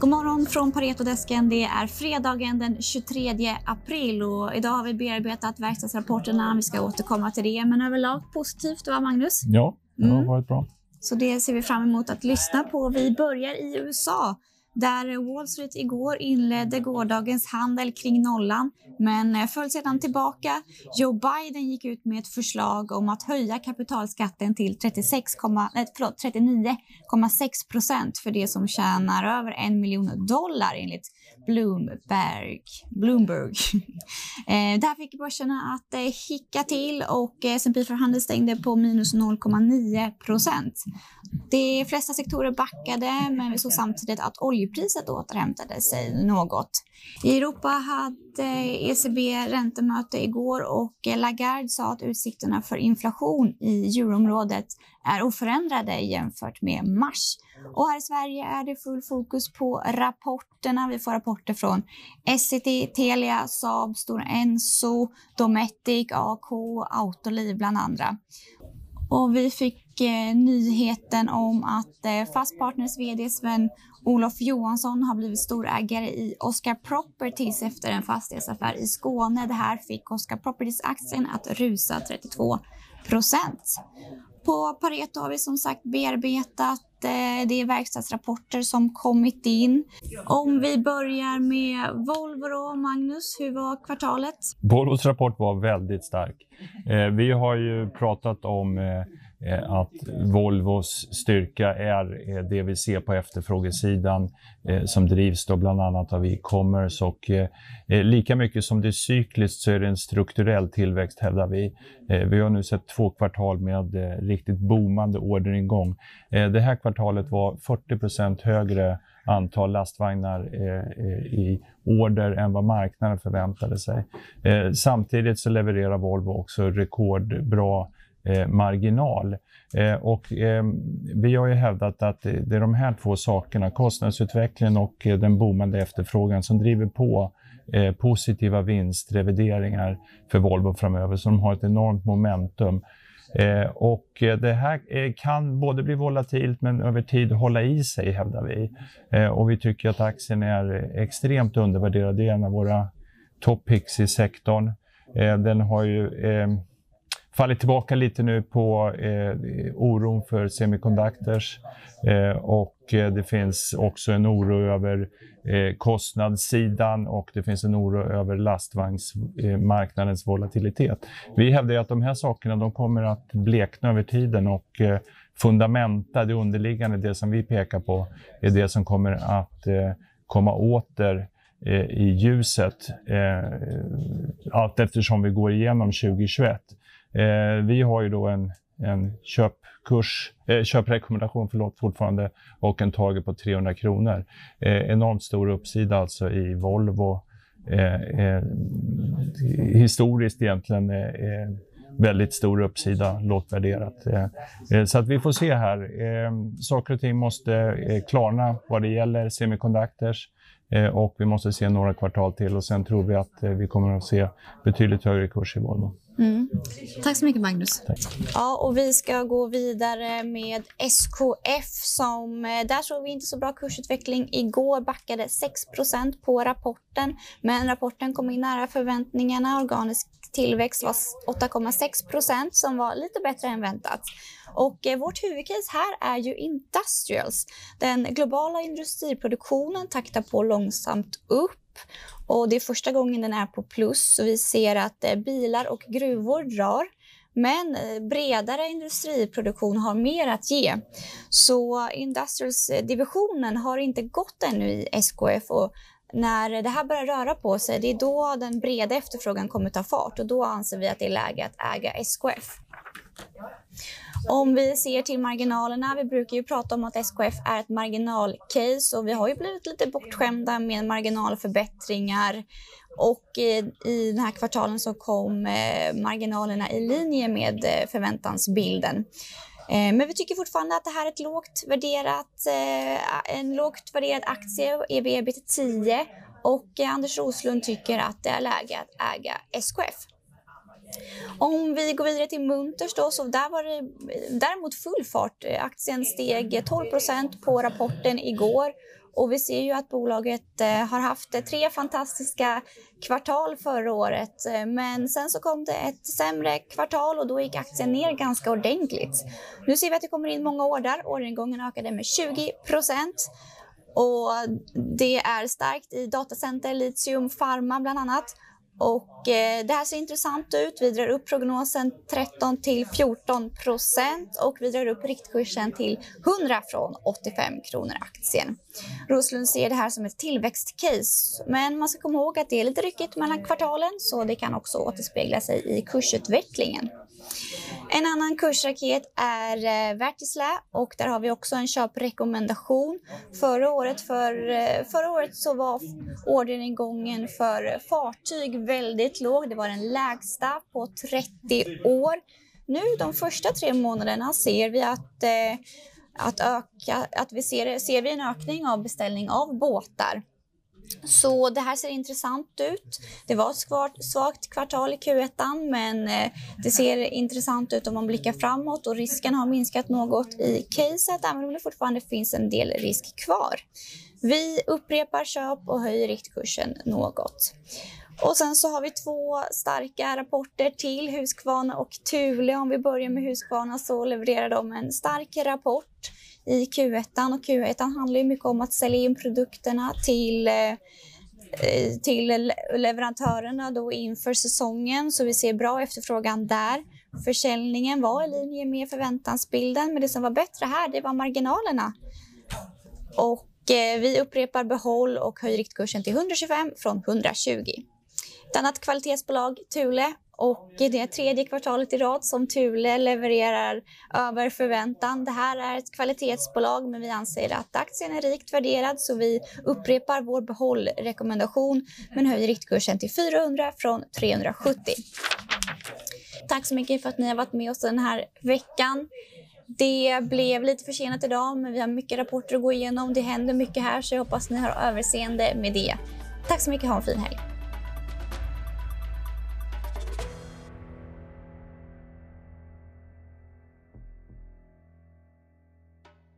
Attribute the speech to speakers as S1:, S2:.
S1: God morgon från Paretodesken. Det är fredagen den 23 april och idag har vi bearbetat verkstadsrapporterna. Vi ska återkomma till det, men överlag positivt, va Magnus?
S2: Ja, det har
S1: Mm.
S2: varit bra.
S1: Så det ser vi fram emot att lyssna på. Vi börjar i USA där Wall Street igår inledde gårdagens handel kring nollan men eh, föll sedan tillbaka. Joe Biden gick ut med ett förslag om att höja kapitalskatten till 36, 39,6 eh, procent för det som tjänar över en miljon dollar enligt Bloomberg. Bloomberg. Eh, Det här fick börserna att eh, hicka till och eh, S&P för handel stängde på minus 0,9 procent. De flesta sektorer backade, men vi såg samtidigt att oljepriset återhämtade sig något. I Europa hade ECB räntemöte igår och Lagarde sa att utsikterna för inflation i euroområdet är oförändrade jämfört med mars. Och här i Sverige är det full fokus på rapporterna. Vi får rapporter från Essity, Telia, Saab, Stora Enso, Dometic, AK, Autoliv bland andra. Och vi fick eh, nyheten om att eh, Fastpartners VD Sven Olof Johansson har blivit storägare i Oscar Properties efter en fastighetsaffär i Skåne. Det här fick Oscar Properties-aktien att rusa 32 procent. På Pareto har vi som sagt bearbetat eh, det är verkstadsrapporter som kommit in. Om vi börjar med Volvo då, Magnus, hur var kvartalet?
S2: Volvos rapport var väldigt stark. Eh, vi har ju pratat om eh, Eh, att Volvos styrka är det vi ser på efterfrågesidan eh, som drivs då bland annat av e-commerce och eh, lika mycket som det är cykliskt så är det en strukturell tillväxt hävdar vi. Vi har nu sett två kvartal med riktigt boomande orderingång. Det här kvartalet var 40 procent högre antal lastvagnar i order än vad marknaden förväntade sig. Samtidigt så levererar Volvo också rekordbra eh, marginal. Eh, och, eh, vi har ju hävdat att det är de här två sakerna, kostnadsutvecklingen och eh, den boomande efterfrågan, som driver på eh, positiva vinstrevideringar för Volvo framöver. Så de har ett enormt momentum. Eh, och eh, det här kan både bli volatilt men över tid hålla i sig hävdar vi. Eh, och vi tycker att aktien är extremt undervärderad. Det är en av våra top picks i sektorn. Eh, den har ju eh, fallit tillbaka lite nu på eh, oron för semiconductors eh, och eh, det finns också en oro över eh, kostnadssidan och det finns en oro över lastvagnsmarknadens eh, volatilitet. Vi hävdar ju att de här sakerna de kommer att blekna över tiden och eh, fundamenta, det underliggande, det som vi pekar på, är det som kommer att eh, komma åter eh, i ljuset eh, allt eftersom vi går igenom 2021. Eh, vi har ju då en, en köpkurs, eh, köprekommendation förlåt, fortfarande och en target på 300 kronor. Eh, enormt stor uppsida alltså i Volvo. Eh, eh, historiskt egentligen eh, eh, väldigt stor uppsida, lågt värderat. Eh, eh, så att vi får se här. Eh, saker och ting måste klarna vad det gäller semiconductors. Och vi måste se några kvartal till och sen tror vi att vi kommer att se betydligt högre kurs i Volvo.
S1: Mm. Tack så mycket Magnus.
S2: Tack.
S1: Ja, och vi ska gå vidare med SKF som eh, där såg vi inte så bra kursutveckling igår backade 6% på rapporten, men rapporten kom in nära förväntningarna. Organisk tillväxt var 8,6% som var lite bättre än väntat. Och eh, vårt huvudcase här är ju industrials. Den globala industriproduktionen taktar på långsamt upp och det är första gången den är på plus. Så vi ser att eh, bilar och gruvor drar. Men eh, bredare industriproduktion har mer att ge. Så Industrials-divisionen har inte gått ännu i SKF och när det här börjar röra på sig, det är då den breda efterfrågan kommer ta fart och då anser vi att det är läge att äga SKF. Om vi ser till marginalerna, vi brukar ju prata om att SKF är ett marginalcase och vi har ju blivit lite bortskämda med marginalförbättringar och eh, i den här kvartalen så kom eh, marginalerna i linje med eh, förväntansbilden. Men vi tycker fortfarande att det här är ett lågt värderat, en lågt värderad aktie, EV ebit 10 och Anders Roslund tycker att det är läge att äga SKF. Om vi går vidare till Munters då, så där var det däremot full fart. Aktien steg 12% på rapporten igår Och vi ser ju att bolaget eh, har haft tre fantastiska kvartal förra året. Men sen så kom det ett sämre kvartal och då gick aktien ner ganska ordentligt. Nu ser vi att det kommer in många order. Orderingången ökade med 20. Och det är starkt i datacenter, litium, farma bland annat. Och eh, det här ser intressant ut. Vi drar upp prognosen 13 till 14 procent och vi drar upp riktkursen till 100 från 85 kronor aktien. Roslund ser det här som ett tillväxtcase, men man ska komma ihåg att det är lite ryckigt mellan kvartalen så det kan också återspegla sig i kursutvecklingen. En annan kursraket är eh, Vertislä och där har vi också en köprekommendation. Förra året, för, eh, förra året så var orderingången för fartyg väldigt låg. Det var den lägsta på 30 år. Nu de första tre månaderna ser vi att, eh, att, öka, att vi ser, ser vi en ökning av beställning av båtar. Så det här ser intressant ut. Det var ett svagt kvartal i Q1 men eh, det ser intressant ut om man blickar framåt och risken har minskat något i caset även om det fortfarande finns en del risk kvar. Vi upprepar köp och höjer riktkursen något. Och sen så har vi två starka rapporter till, Husqvarna och Thule. Om vi börjar med Husqvarna så levererar de en stark rapport i Q1 och Q1 handlar ju mycket om att sälja in produkterna till eh, till leverantörerna då inför säsongen, så vi ser bra efterfrågan där. Försäljningen var i linje med förväntansbilden, men det som var bättre här, det var marginalerna. Och Eh, vi upprepar behåll och höjer riktkursen till 125 från 120. Ett annat kvalitetsbolag, Thule, och det är tredje kvartalet i rad som Thule levererar över förväntan. Det här är ett kvalitetsbolag, men vi anser att aktien är rikt värderad så vi upprepar vår behållrekommendation men höjer riktkursen till 400 från 370. Tack så mycket för att ni har varit med oss den här veckan. Det blev lite försenat idag, men vi har mycket rapporter att gå igenom. Det händer mycket här, så jag hoppas ni har överseende med det. Tack så mycket. Ha en fin helg.